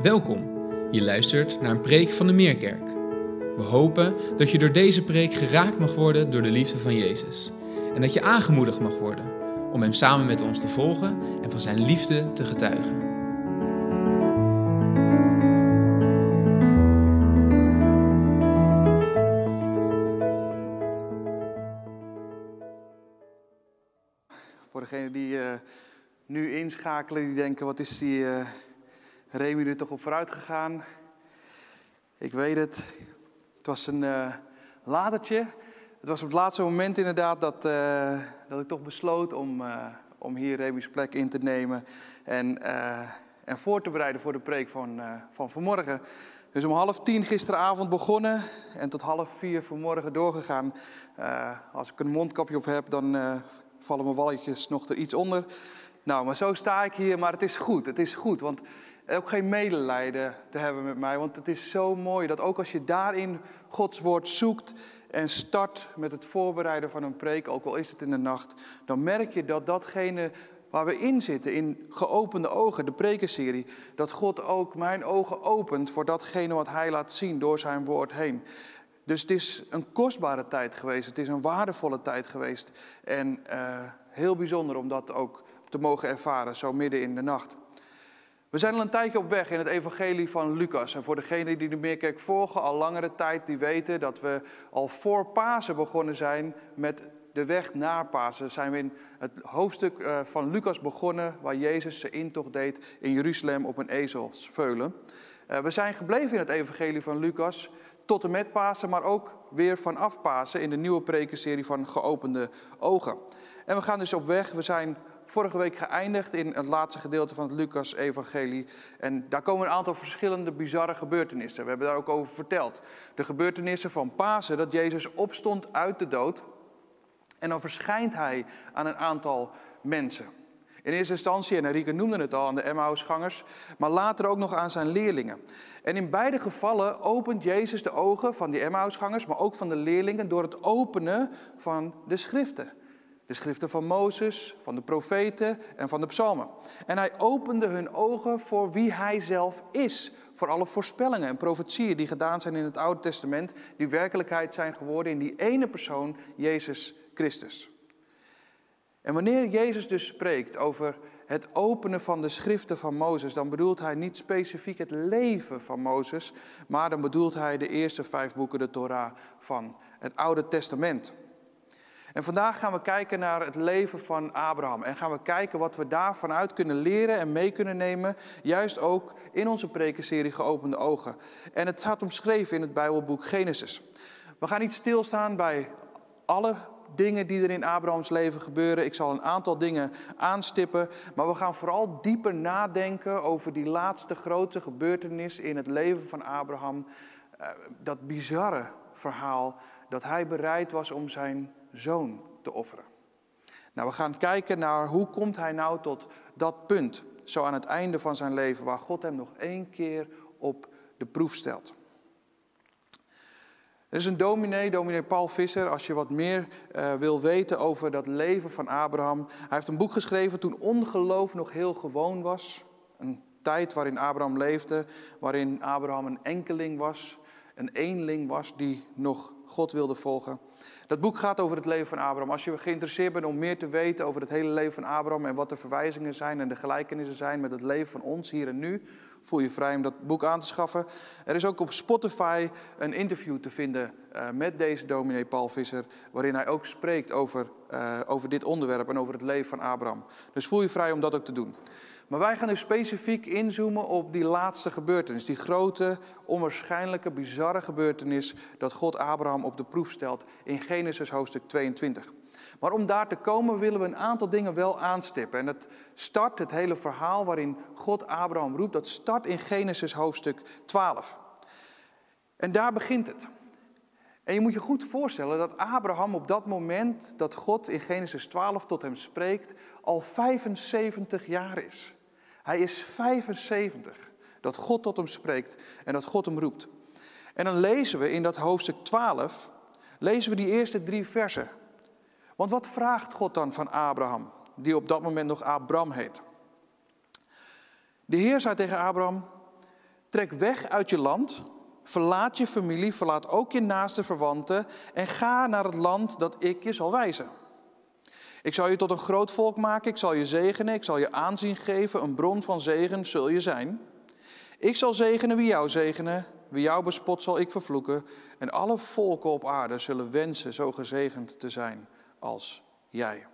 Welkom. Je luistert naar een preek van de Meerkerk. We hopen dat je door deze preek geraakt mag worden door de liefde van Jezus. En dat je aangemoedigd mag worden om Hem samen met ons te volgen en van Zijn liefde te getuigen. Voor degenen die uh, nu inschakelen, die denken, wat is die uh, Remy er toch op vooruit gegaan? Ik weet het. Het was een uh, ladertje. Het was op het laatste moment inderdaad dat, dat ik toch besloot om, om hier Remy's plek in te nemen. En, en voor te bereiden voor de preek van, van vanmorgen. Dus om half tien gisteravond begonnen en tot half vier vanmorgen doorgegaan. als ik een mondkapje op heb, dan vallen mijn walletjes nog er iets onder. Nou, maar zo sta ik hier, maar het is goed, het is goed. Want ook geen medelijden te hebben met mij, want het is zo mooi dat ook als je daarin Gods woord zoekt en start met het voorbereiden van een preek, ook al is het in de nacht, dan merk je dat datgene waar we in zitten, in geopende ogen, de prekenserie, dat God ook mijn ogen opent voor datgene wat Hij laat zien door Zijn woord heen. Dus het is een kostbare tijd geweest. Het is een waardevolle tijd geweest. En uh, heel bijzonder om dat ook te mogen ervaren, zo midden in de nacht. We zijn al een tijdje op weg in het evangelie van Lucas. En voor degenen die de Meerkerk volgen, al langere tijd, die weten dat we al voor Pasen begonnen zijn met de weg naar Pasen. Zijn we in het hoofdstuk uh, van Lucas begonnen, waar Jezus zijn intocht deed in Jeruzalem op een ezelsveulen. Uh, we zijn gebleven in het evangelie van Lucas tot en met Pasen, maar ook weer vanaf Pasen in de nieuwe prekenserie van Geopende Ogen. En we gaan dus op weg. We zijn vorige week geëindigd in het laatste gedeelte van het Lucas-evangelie. En daar komen een aantal verschillende bizarre gebeurtenissen. We hebben daar ook over verteld. De gebeurtenissen van Pasen, dat Jezus opstond uit de dood. En dan verschijnt hij aan een aantal mensen. In eerste instantie, en Enrique noemde het al, aan de Emmausgangers, maar later ook nog aan zijn leerlingen. En in beide gevallen opent Jezus de ogen van die Emmausgangers, maar ook van de leerlingen, door het openen van de schriften. De schriften van Mozes, van de profeten en van de psalmen. En hij opende hun ogen voor wie hij zelf is. Voor alle voorspellingen en profetieën die gedaan zijn in het Oude Testament, die werkelijkheid zijn geworden in die ene persoon, Jezus Christus. En wanneer Jezus dus spreekt over het openen van de schriften van Mozes, dan bedoelt hij niet specifiek het leven van Mozes, maar dan bedoelt hij de eerste vijf boeken, de Torah van het Oude Testament. En vandaag gaan we kijken naar het leven van Abraham en gaan we kijken wat we daarvan uit kunnen leren en mee kunnen nemen, juist ook in onze prekenserie Geopende Ogen. En het staat omschreven in het Bijbelboek Genesis. We gaan niet stilstaan bij alle dingen die er in Abrahams leven gebeuren. Ik zal een aantal dingen aanstippen. Maar we gaan vooral dieper nadenken over die laatste grote gebeurtenis in het leven van Abraham. Eh, dat bizarre verhaal dat hij bereid was om zijn zoon te offeren. Nou, we gaan kijken naar hoe komt hij nou tot dat punt, zo aan het einde van zijn leven, waar God hem nog één keer op de proef stelt. Er is een dominee, dominee Paul Visser, als je wat meer uh, wil weten over dat leven van Abraham. Hij heeft een boek geschreven toen ongeloof nog heel gewoon was. Een tijd waarin Abraham leefde, waarin Abraham een enkeling was, een eenling was die nog God wilde volgen. Dat boek gaat over het leven van Abraham. Als je geïnteresseerd bent om meer te weten over het hele leven van Abraham en wat de verwijzingen zijn en de gelijkenissen zijn met het leven van ons hier en nu, voel je vrij om dat boek aan te schaffen. Er is ook op Spotify een interview te vinden uh, met deze dominee Paul Visser, waarin hij ook spreekt over, uh, over dit onderwerp en over het leven van Abraham. Dus voel je vrij om dat ook te doen. Maar wij gaan nu specifiek inzoomen op die laatste gebeurtenis. Die grote, onwaarschijnlijke, bizarre gebeurtenis dat God Abraham op de proef stelt in Genesis hoofdstuk 22. Maar om daar te komen willen we een aantal dingen wel aanstippen. En het start, het hele verhaal waarin God Abraham roept, dat start in Genesis hoofdstuk 12. En daar begint het. En je moet je goed voorstellen dat Abraham op dat moment dat God in Genesis 12 tot hem spreekt, al 75 jaar is. Hij is 75 dat God tot hem spreekt en dat God hem roept. En dan lezen we in dat hoofdstuk 12, lezen we die eerste drie versen. Want wat vraagt God dan van Abraham, die op dat moment nog Abram heet? De Heer zei tegen Abraham, Trek weg uit je land, verlaat je familie, verlaat ook je naaste verwanten en ga naar het land dat ik je zal wijzen. Ik zal je tot een groot volk maken, ik zal je zegenen, ik zal je aanzien geven, een bron van zegen zul je zijn. Ik zal zegenen wie jou zegenen, wie jou bespot zal ik vervloeken. En alle volken op aarde zullen wensen zo gezegend te zijn als jij.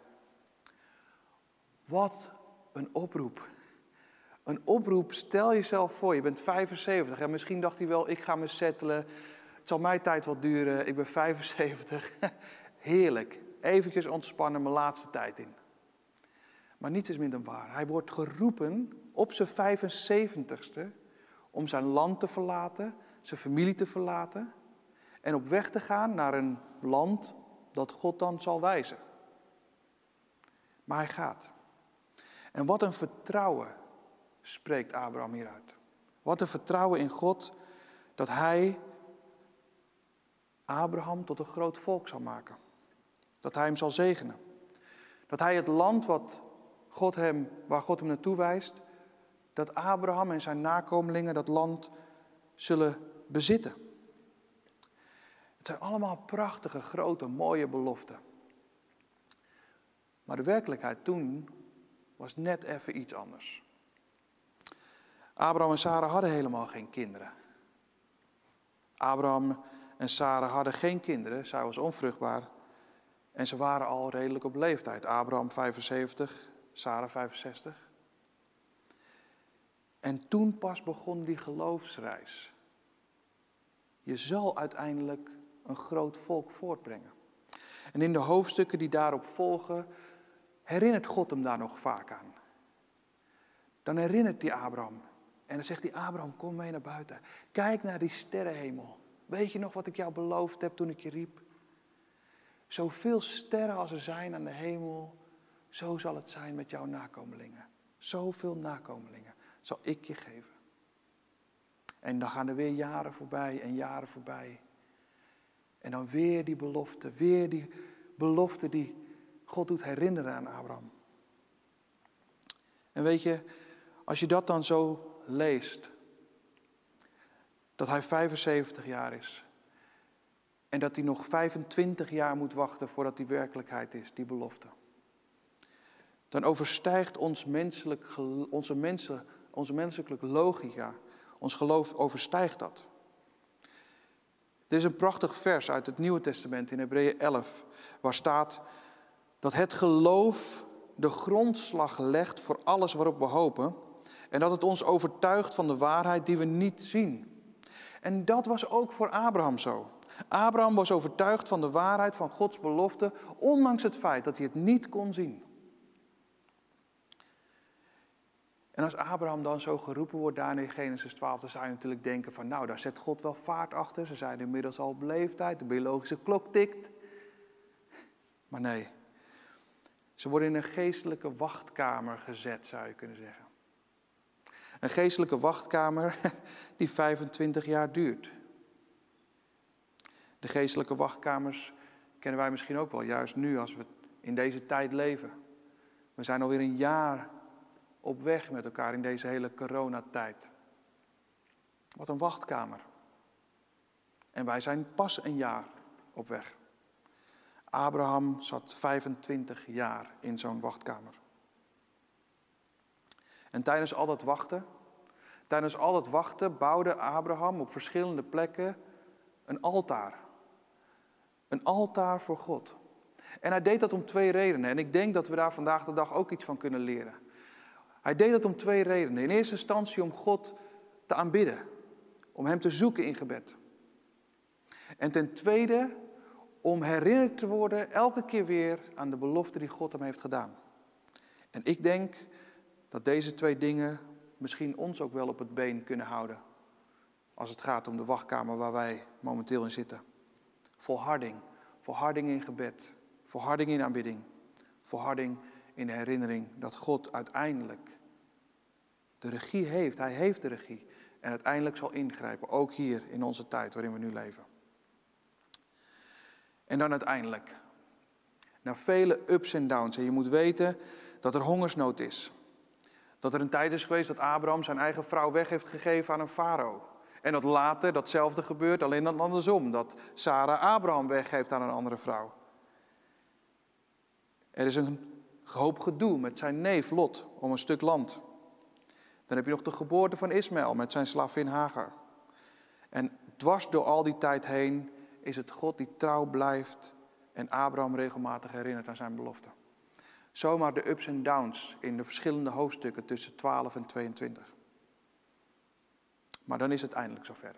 Wat een oproep. Een oproep, stel jezelf voor, je bent 75 en misschien dacht hij wel, ik ga me settelen. Het zal mijn tijd wat duren, ik ben 75. Heerlijk, eventjes ontspannen, mijn laatste tijd in. Maar niets is minder waar. Hij wordt geroepen op zijn 75ste om zijn land te verlaten, zijn familie te verlaten en op weg te gaan naar een land dat God dan zal wijzen. Maar hij gaat. En wat een vertrouwen spreekt Abraham hieruit. Wat een vertrouwen in God dat hij Abraham tot een groot volk zal maken. Dat hij hem zal zegenen. Dat hij het land wat God hem, waar God hem naartoe wijst, dat Abraham en zijn nakomelingen dat land zullen bezitten. Het zijn allemaal prachtige, grote, mooie beloften. Maar de werkelijkheid toen was net even iets anders. Abraham en Sarah hadden helemaal geen kinderen. Abraham en Sarah hadden geen kinderen, zij was onvruchtbaar. En ze waren al redelijk op leeftijd. Abraham 75, Sarah 65. En toen pas begon die geloofsreis. Je zal uiteindelijk een groot volk voortbrengen. En in de hoofdstukken die daarop volgen, herinnert God hem daar nog vaak aan. Dan herinnert hij Abraham. En dan zegt hij, Abraham, kom mee naar buiten. Kijk naar die sterrenhemel. Weet je nog wat ik jou beloofd heb toen ik je riep? Zoveel sterren als er zijn aan de hemel, zo zal het zijn met jouw nakomelingen. Zoveel nakomelingen zal ik je geven. En dan gaan er weer jaren voorbij en jaren voorbij. En dan weer die belofte, weer die belofte die God doet herinneren aan Abraham. En weet je, als je dat dan zo leest, dat hij 75 jaar is en dat hij nog 25 jaar moet wachten voordat die werkelijkheid is, die belofte. Dan overstijgt ons menselijk, onze, mensen, onze menselijke logica, ons geloof overstijgt dat. Er is een prachtig vers uit het Nieuwe Testament in Hebreeën 11, waar staat dat het geloof de grondslag legt voor alles waarop we hopen en dat het ons overtuigt van de waarheid die we niet zien. En dat was ook voor Abraham zo. Abraham was overtuigd van de waarheid van Gods belofte, ondanks het feit dat hij het niet kon zien. En als Abraham dan zo geroepen wordt daar in Genesis 12, dan zou je natuurlijk denken van nou, daar zet God wel vaart achter. Ze zijn inmiddels al op leeftijd, de biologische klok tikt. Maar nee, ze worden in een geestelijke wachtkamer gezet, zou je kunnen zeggen. Een geestelijke wachtkamer die 25 jaar duurt. De geestelijke wachtkamers kennen wij misschien ook wel, juist nu als we in deze tijd leven. We zijn alweer een jaar op weg met elkaar in deze hele coronatijd. Wat een wachtkamer. En wij zijn pas een jaar op weg. Abraham zat 25 jaar in zo'n wachtkamer. En tijdens al dat wachten, tijdens al dat wachten bouwde Abraham op verschillende plekken een altaar. Een altaar voor God. En hij deed dat om twee redenen. En ik denk dat we daar vandaag de dag ook iets van kunnen leren. Hij deed dat om twee redenen. In eerste instantie om God te aanbidden. Om Hem te zoeken in gebed. En ten tweede om herinnerd te worden elke keer weer aan de belofte die God hem heeft gedaan. En ik denk dat deze twee dingen misschien ons ook wel op het been kunnen houden. Als het gaat om de wachtkamer waar wij momenteel in zitten. Volharding. Volharding in gebed. Volharding in aanbidding. Volharding in de herinnering dat God uiteindelijk de regie heeft. Hij heeft de regie. En uiteindelijk zal ingrijpen. Ook hier in onze tijd waarin we nu leven. En dan uiteindelijk. Na vele ups en downs. En je moet weten dat er hongersnood is. Dat er een tijd is geweest dat Abraham zijn eigen vrouw weg heeft gegeven aan een farao. En dat later datzelfde gebeurt, alleen dan andersom. Dat Sarah Abraham weggeeft aan een andere vrouw. Er is een hoop gedoe met zijn neef Lot om een stuk land. Dan heb je nog de geboorte van Ismaël met zijn slavin Hagar. En dwars door al die tijd heen is het God die trouw blijft en Abraham regelmatig herinnert aan zijn belofte. Zomaar de ups en downs in de verschillende hoofdstukken tussen 12 en 22. Maar dan is het eindelijk zover.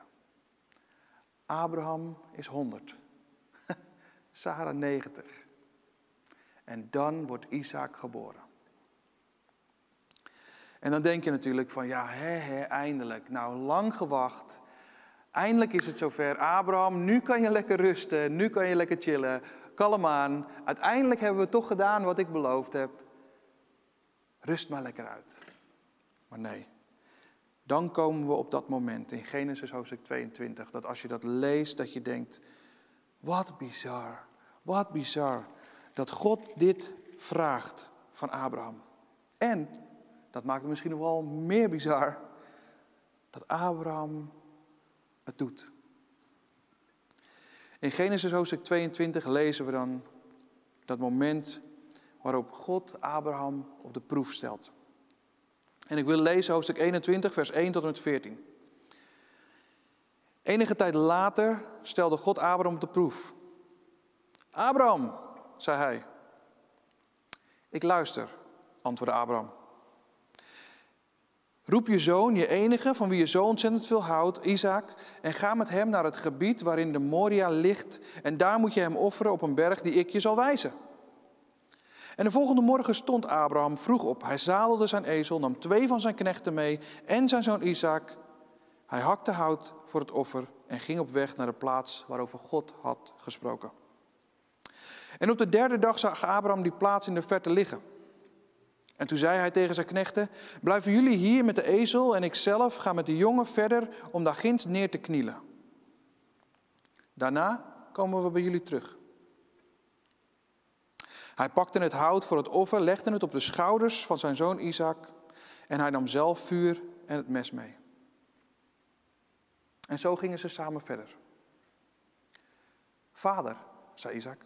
Abraham is 100. Sarah 90. En dan wordt Isaac geboren. En dan denk je natuurlijk van, ja, hè, hè, eindelijk. Nou, lang gewacht. Eindelijk is het zover. Abraham, nu kan je lekker rusten. Nu kan je lekker chillen. Kalm aan. Uiteindelijk hebben we toch gedaan wat ik beloofd heb. Rust maar lekker uit. Maar nee. Dan komen we op dat moment in Genesis hoofdstuk 22. Dat als je dat leest, dat je denkt, wat bizar. Wat bizar. Dat God dit vraagt van Abraham. En, dat maakt het misschien nog wel meer bizar, dat Abraham het doet. In Genesis hoofdstuk 22 lezen we dan dat moment waarop God Abraham op de proef stelt. En ik wil lezen hoofdstuk 21, vers 1 tot en met 14. Enige tijd later stelde God Abraham op de proef. Abraham, zei hij. Ik luister, antwoordde Abraham. Roep je zoon, je enige, van wie je zo ontzettend veel houdt, Isaac, en ga met hem naar het gebied waarin de Moria ligt, en daar moet je hem offeren op een berg die ik je zal wijzen. En de volgende morgen stond Abraham vroeg op. Hij zadelde zijn ezel, nam twee van zijn knechten mee en zijn zoon Isaac. Hij hakte hout voor het offer en ging op weg naar de plaats waarover God had gesproken. En op de derde dag zag Abraham die plaats in de verte liggen. En toen zei hij tegen zijn knechten: Blijven jullie hier met de ezel en ik zelf ga met de jongen verder om daar ginds neer te knielen. Daarna komen we bij jullie terug. Hij pakte het hout voor het offer, legde het op de schouders van zijn zoon Isaac en hij nam zelf vuur en het mes mee. En zo gingen ze samen verder. Vader, zei Isaac,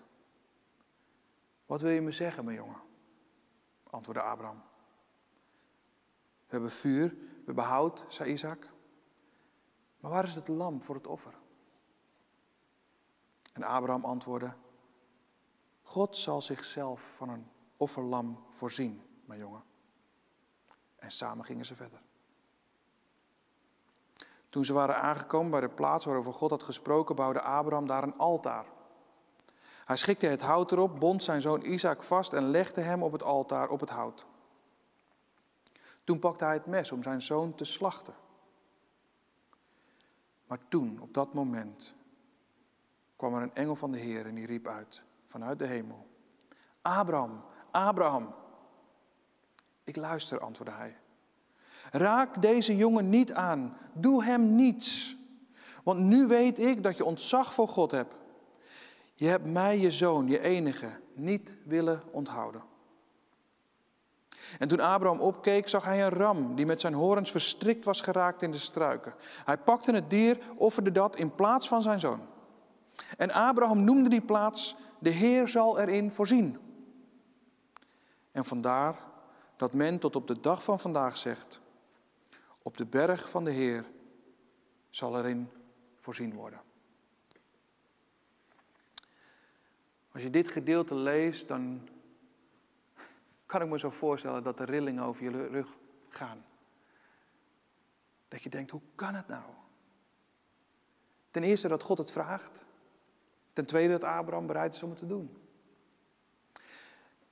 wat wil je me zeggen, mijn jongen? antwoordde Abraham. We hebben vuur, we hebben hout, zei Isaac. Maar waar is het lam voor het offer? En Abraham antwoordde, God zal zichzelf van een offerlam voorzien, mijn jongen. En samen gingen ze verder. Toen ze waren aangekomen bij de plaats waarover God had gesproken, bouwde Abraham daar een altaar. Hij schikte het hout erop, bond zijn zoon Isaac vast en legde hem op het altaar op het hout. Toen pakte hij het mes om zijn zoon te slachten. Maar toen, op dat moment, kwam er een engel van de Heer en die riep uit vanuit de hemel. Abraham, Abraham. Ik luister, antwoordde hij. Raak deze jongen niet aan, doe hem niets. Want nu weet ik dat je ontzag voor God hebt. Je hebt mij, je zoon, je enige, niet willen onthouden. En toen Abraham opkeek, zag hij een ram die met zijn horens verstrikt was geraakt in de struiken. Hij pakte het dier, offerde dat in plaats van zijn zoon. En Abraham noemde die plaats, de Heer zal erin voorzien. En vandaar dat men tot op de dag van vandaag zegt, op de berg van de Heer zal erin voorzien worden. Als je dit gedeelte leest, dan kan ik me zo voorstellen dat de rillingen over je rug gaan. Dat je denkt, hoe kan het nou? Ten eerste dat God het vraagt. Ten tweede dat Abraham bereid is om het te doen.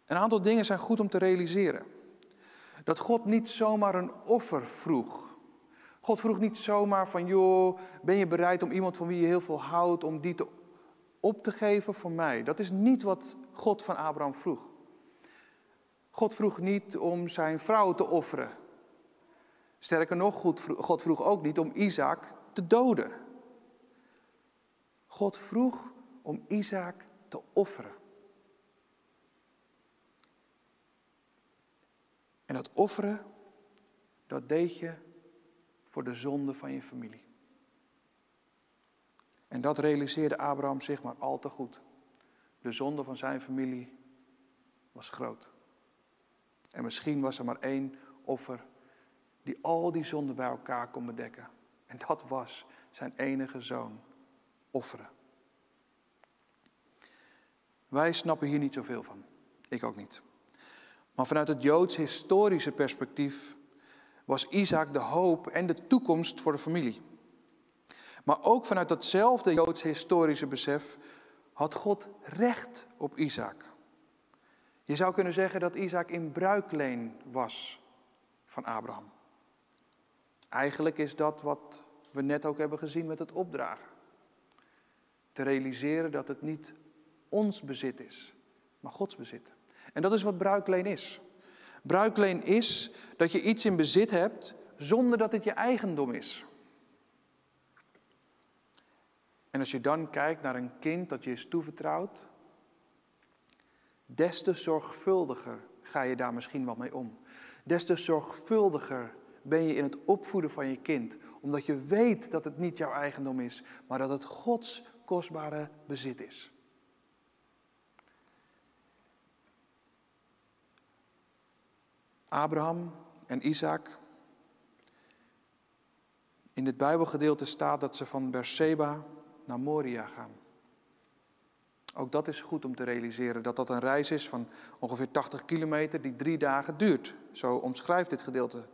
Een aantal dingen zijn goed om te realiseren. Dat God niet zomaar een offer vroeg. God vroeg niet zomaar van, joh, ben je bereid om iemand van wie je heel veel houdt, om die te op te geven voor mij. Dat is niet wat God van Abraham vroeg. God vroeg niet om zijn vrouw te offeren. Sterker nog, God vroeg ook niet om Isaac te doden. God vroeg om Isaac te offeren. En dat offeren, dat deed je voor de zonde van je familie. En dat realiseerde Abraham zich maar al te goed. De zonde van zijn familie was groot. En misschien was er maar één offer die al die zonden bij elkaar kon bedekken. En dat was zijn enige zoon offeren. Wij snappen hier niet zoveel van. Ik ook niet. Maar vanuit het Joods historische perspectief was Isaac de hoop en de toekomst voor de familie. Maar ook vanuit datzelfde Joods historische besef had God recht op Isaac. Je zou kunnen zeggen dat Isaac in bruikleen was van Abraham. Eigenlijk is dat wat we net ook hebben gezien met het opdragen. Te realiseren dat het niet ons bezit is, maar Gods bezit. En dat is wat bruikleen is. Bruikleen is dat je iets in bezit hebt zonder dat het je eigendom is. En als je dan kijkt naar een kind dat je is toevertrouwd, des te zorgvuldiger ga je daar misschien wel mee om. Des te zorgvuldiger ben je in het opvoeden van je kind, omdat je weet dat het niet jouw eigendom is, maar dat het Gods kostbare bezit is. Abraham en Isaac. In het Bijbelgedeelte staat dat ze van Beersheba naar Moria gaan. Ook dat is goed om te realiseren, dat dat een reis is van ongeveer 80 kilometer die drie dagen duurt. Zo omschrijft dit gedeelte.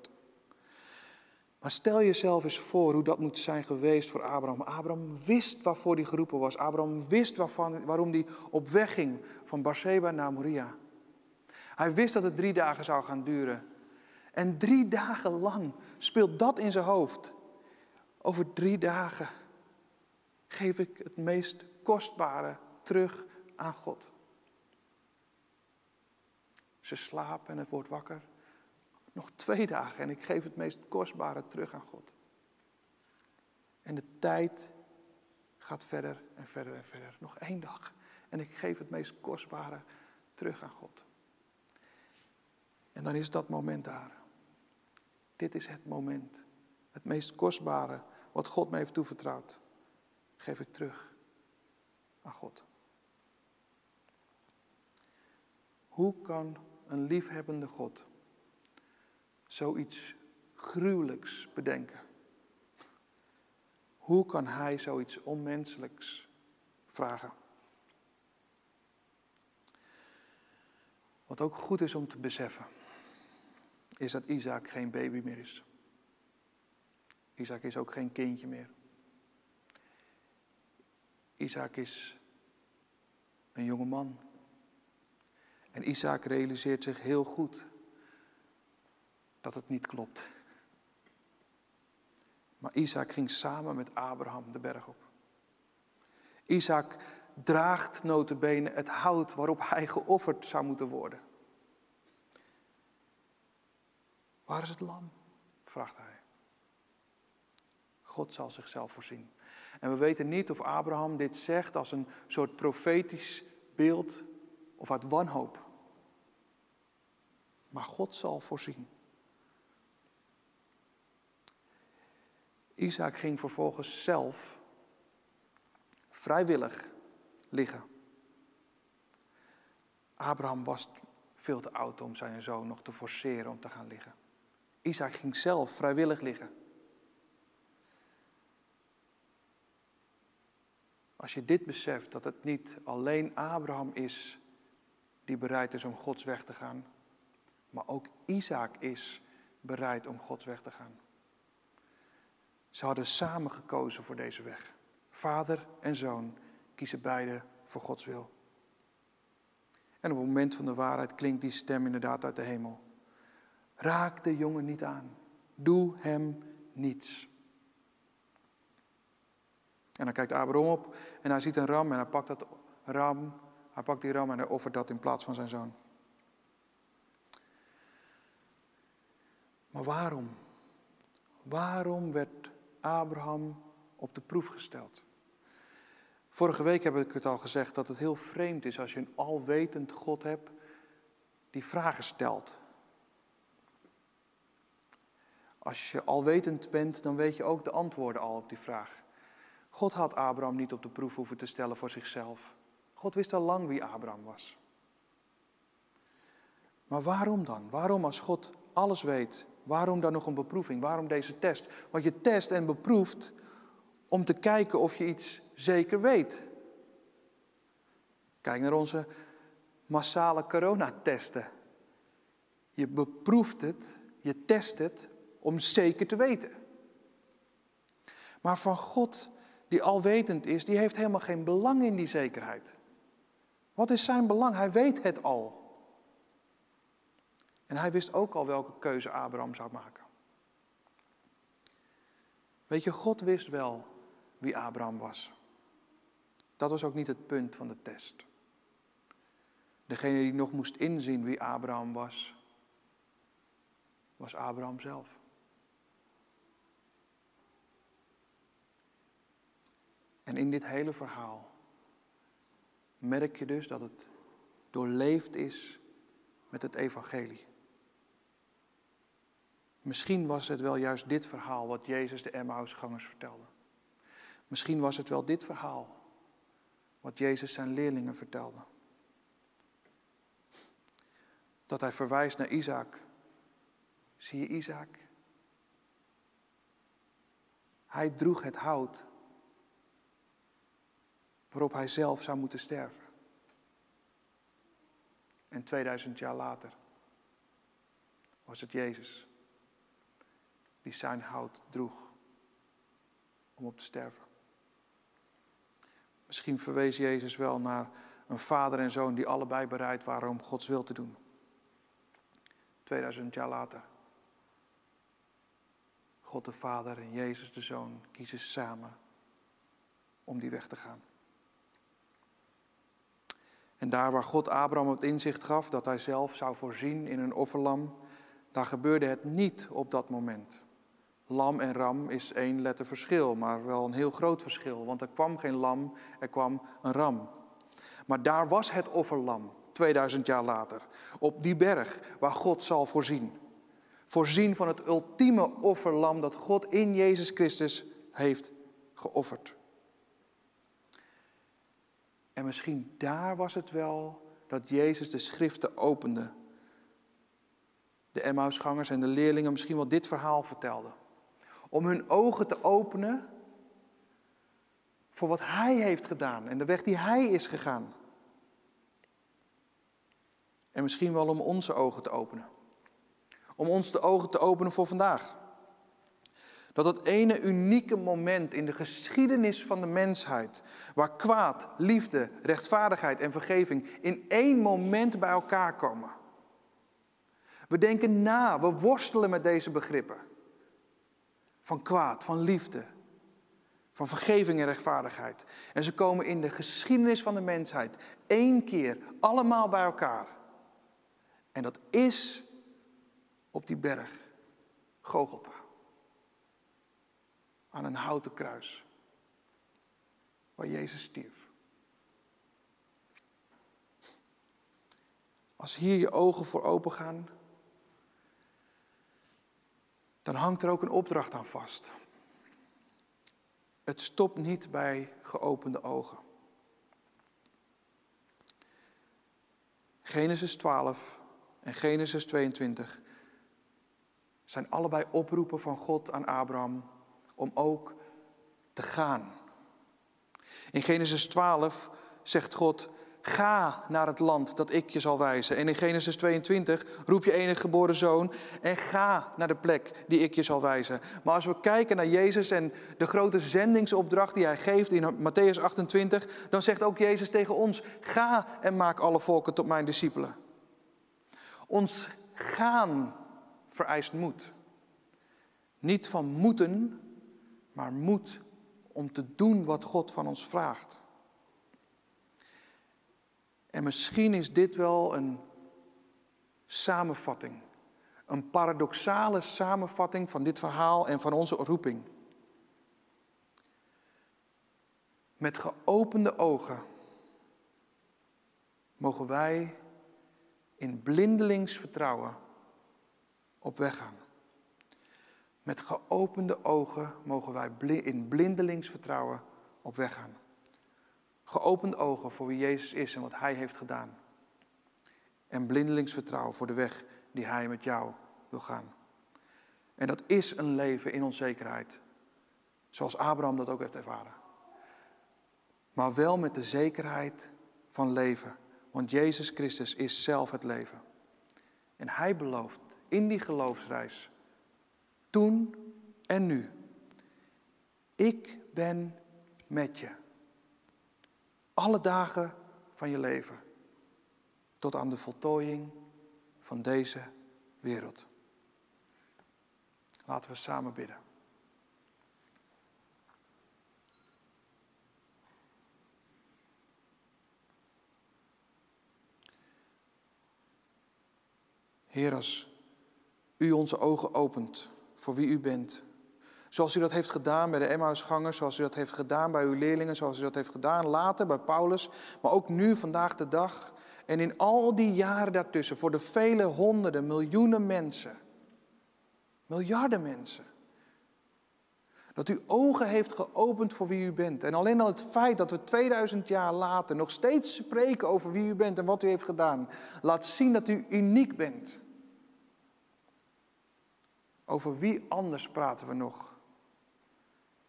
Maar stel jezelf eens voor hoe dat moet zijn geweest voor Abraham. Abraham wist waarvoor hij geroepen was. Abraham wist waarvan, waarom hij op weg ging van Beersheba naar Moria. Hij wist dat het drie dagen zou gaan duren. En drie dagen lang speelt dat in zijn hoofd. Over drie dagen geef ik het meest kostbare terug aan God. Ze slapen en het wordt wakker. Nog twee dagen en ik geef het meest kostbare terug aan God. En de tijd gaat verder en verder en verder. Nog één dag en ik geef het meest kostbare terug aan God. En dan is dat moment daar. Dit is het moment. Het meest kostbare wat God me heeft toevertrouwd. Geef ik terug aan God. Hoe kan een liefhebbende God zoiets gruwelijks bedenken? Hoe kan hij zoiets onmenselijks vragen? Wat ook goed is om te beseffen is dat Isaac geen baby meer is. Isaac is ook geen kindje meer. Isaac is een jonge man. En Isaac realiseert zich heel goed dat het niet klopt. Maar Isaac ging samen met Abraham de berg op. Isaac draagt notabene het hout waarop hij geofferd zou moeten worden. Waar is het lam? vraagt hij. God zal zichzelf voorzien. En we weten niet of Abraham dit zegt als een soort profetisch beeld of uit wanhoop. Maar God zal voorzien. Isaac ging vervolgens zelf vrijwillig liggen. Abraham was veel te oud om zijn zoon nog te forceren om te gaan liggen. Isaac ging zelf vrijwillig liggen. Als je dit beseft, dat het niet alleen Abraham is die bereid is om Gods weg te gaan, maar ook Isaac is bereid om Gods weg te gaan. Ze hadden samen gekozen voor deze weg. Vader en zoon kiezen beide voor Gods wil. En op het moment van de waarheid klinkt die stem inderdaad uit de hemel. Raak de jongen niet aan. Doe hem niets. En dan kijkt Abraham op en hij ziet een ram en hij pakt dat ram, hij pakt die ram en hij offert dat in plaats van zijn zoon. Maar waarom? Waarom werd Abraham op de proef gesteld? Vorige week heb ik het al gezegd dat het heel vreemd is als je een alwetend God hebt die vragen stelt Als je alwetend bent, dan weet je ook de antwoorden al op die vraag. God had Abraham niet op de proef hoeven te stellen voor zichzelf. God wist al lang wie Abraham was. Maar waarom dan? Waarom als God alles weet, waarom dan nog een beproeving? Waarom deze test? Want je test en beproeft om te kijken of je iets zeker weet. Kijk naar onze massale coronatesten. Je beproeft het, je test het om zeker te weten. Maar van God, die alwetend is, die heeft helemaal geen belang in die zekerheid. Wat is zijn belang? Hij weet het al. En hij wist ook al welke keuze Abraham zou maken. Weet je, God wist wel wie Abraham was. Dat was ook niet het punt van de test. Degene die nog moest inzien wie Abraham was, was Abraham zelf. En in dit hele verhaal merk je dus dat het doorleefd is met het evangelie. Misschien was het wel juist dit verhaal wat Jezus de Emmausgangers vertelde. Misschien was het wel dit verhaal wat Jezus zijn leerlingen vertelde. Dat hij verwijst naar Isaac. Zie je Isaac? Hij droeg het hout waarop hij zelf zou moeten sterven. En 2000 jaar later was het Jezus die zijn hout droeg om op te sterven. Misschien verwees Jezus wel naar een vader en zoon die allebei bereid waren om Gods wil te doen. 2000 jaar later. God de Vader en Jezus de Zoon kiezen samen om die weg te gaan. En daar waar God Abraham het inzicht gaf dat hij zelf zou voorzien in een offerlam, daar gebeurde het niet op dat moment. Lam en ram is één letter verschil, maar wel een heel groot verschil, want er kwam geen lam, er kwam een ram. Maar daar was het offerlam, 2000 jaar later, op die berg waar God zal voorzien. Voorzien van het ultieme offerlam dat God in Jezus Christus heeft geofferd. En misschien daar was het wel dat Jezus de schriften opende. De Emmausgangers en de leerlingen misschien wel dit verhaal vertelden. Om hun ogen te openen voor wat Hij heeft gedaan en de weg die Hij is gegaan. En misschien wel om onze ogen te openen. Om ons de ogen te openen voor vandaag. Dat het ene unieke moment in de geschiedenis van de mensheid, waar kwaad, liefde, rechtvaardigheid en vergeving in één moment bij elkaar komen. We denken na, we worstelen met deze begrippen. Van kwaad, van liefde, van vergeving en rechtvaardigheid. En ze komen in de geschiedenis van de mensheid één keer allemaal bij elkaar. En dat is op die berg, Gogolta aan een houten kruis. Waar Jezus stierf. Als hier je ogen voor open gaan, dan hangt er ook een opdracht aan vast. Het stopt niet bij geopende ogen. Genesis 12 en Genesis 22 zijn allebei oproepen van God aan Abraham om ook te gaan. In Genesis 12 zegt God, ga naar het land dat ik je zal wijzen. En in Genesis 22 roep je enige geboren zoon en ga naar de plek die ik je zal wijzen. Maar als we kijken naar Jezus en de grote zendingsopdracht die hij geeft in Matthäus 28, dan zegt ook Jezus tegen ons, ga en maak alle volken tot mijn discipelen. Ons gaan vereist moed. Niet van moeten, maar moed om te doen wat God van ons vraagt. En misschien is dit wel een samenvatting, een paradoxale samenvatting van dit verhaal en van onze roeping. Met geopende ogen mogen wij in blindelings vertrouwen op weg gaan. Met geopende ogen mogen wij in blindelings vertrouwen op weg gaan. Geopende ogen voor wie Jezus is en wat Hij heeft gedaan. En blindelings vertrouwen voor de weg die Hij met jou wil gaan. En dat is een leven in onzekerheid. Zoals Abraham dat ook heeft ervaren. Maar wel met de zekerheid van leven. Want Jezus Christus is zelf het leven. En Hij belooft in die geloofsreis, toen en nu, ik ben met je. Alle dagen van je leven. Tot aan de voltooiing van deze wereld. Laten we samen bidden. Heer, als u onze ogen opent voor wie u bent. Zoals u dat heeft gedaan bij de Emmausgangers, zoals u dat heeft gedaan bij uw leerlingen, zoals u dat heeft gedaan later bij Paulus, maar ook nu, vandaag de dag. En in al die jaren daartussen, voor de vele honderden, miljoenen mensen, miljarden mensen. Dat u ogen heeft geopend voor wie u bent. En alleen al het feit dat we 2000 jaar later nog steeds spreken over wie u bent en wat u heeft gedaan, laat zien dat u uniek bent. Over wie anders praten we nog?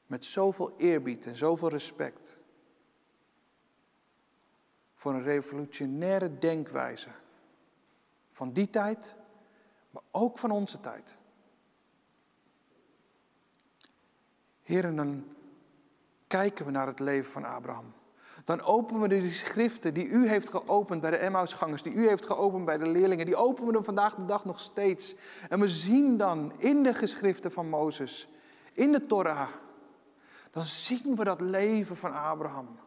Met zoveel eerbied en zoveel respect. Voor een revolutionaire denkwijze. Van die tijd, maar ook van onze tijd. Heren, dan kijken we naar het leven van Abraham. Dan openen we de schriften die u heeft geopend bij de Emmausgangers, die u heeft geopend bij de leerlingen, die openen we vandaag de dag nog steeds. En we zien dan in de geschriften van Mozes, in de Torah, dan zien we dat leven van Abraham.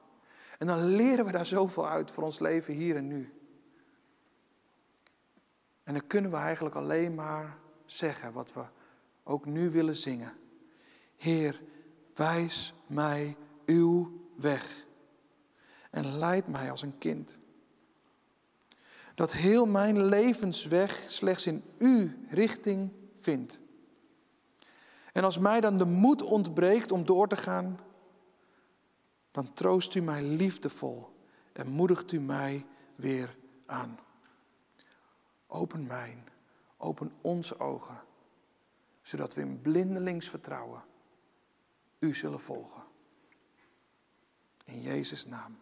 En dan leren we daar zoveel uit voor ons leven hier en nu. En dan kunnen we eigenlijk alleen maar zeggen wat we ook nu willen zingen. Heer, wijs mij uw weg en leid mij als een kind. Dat heel mijn levensweg slechts in uw richting vindt. En als mij dan de moed ontbreekt om door te gaan, dan troost u mij liefdevol en moedigt u mij weer aan. Open mijn, open onze ogen, zodat we in blindelings vertrouwen u zullen volgen. In Jezus' naam.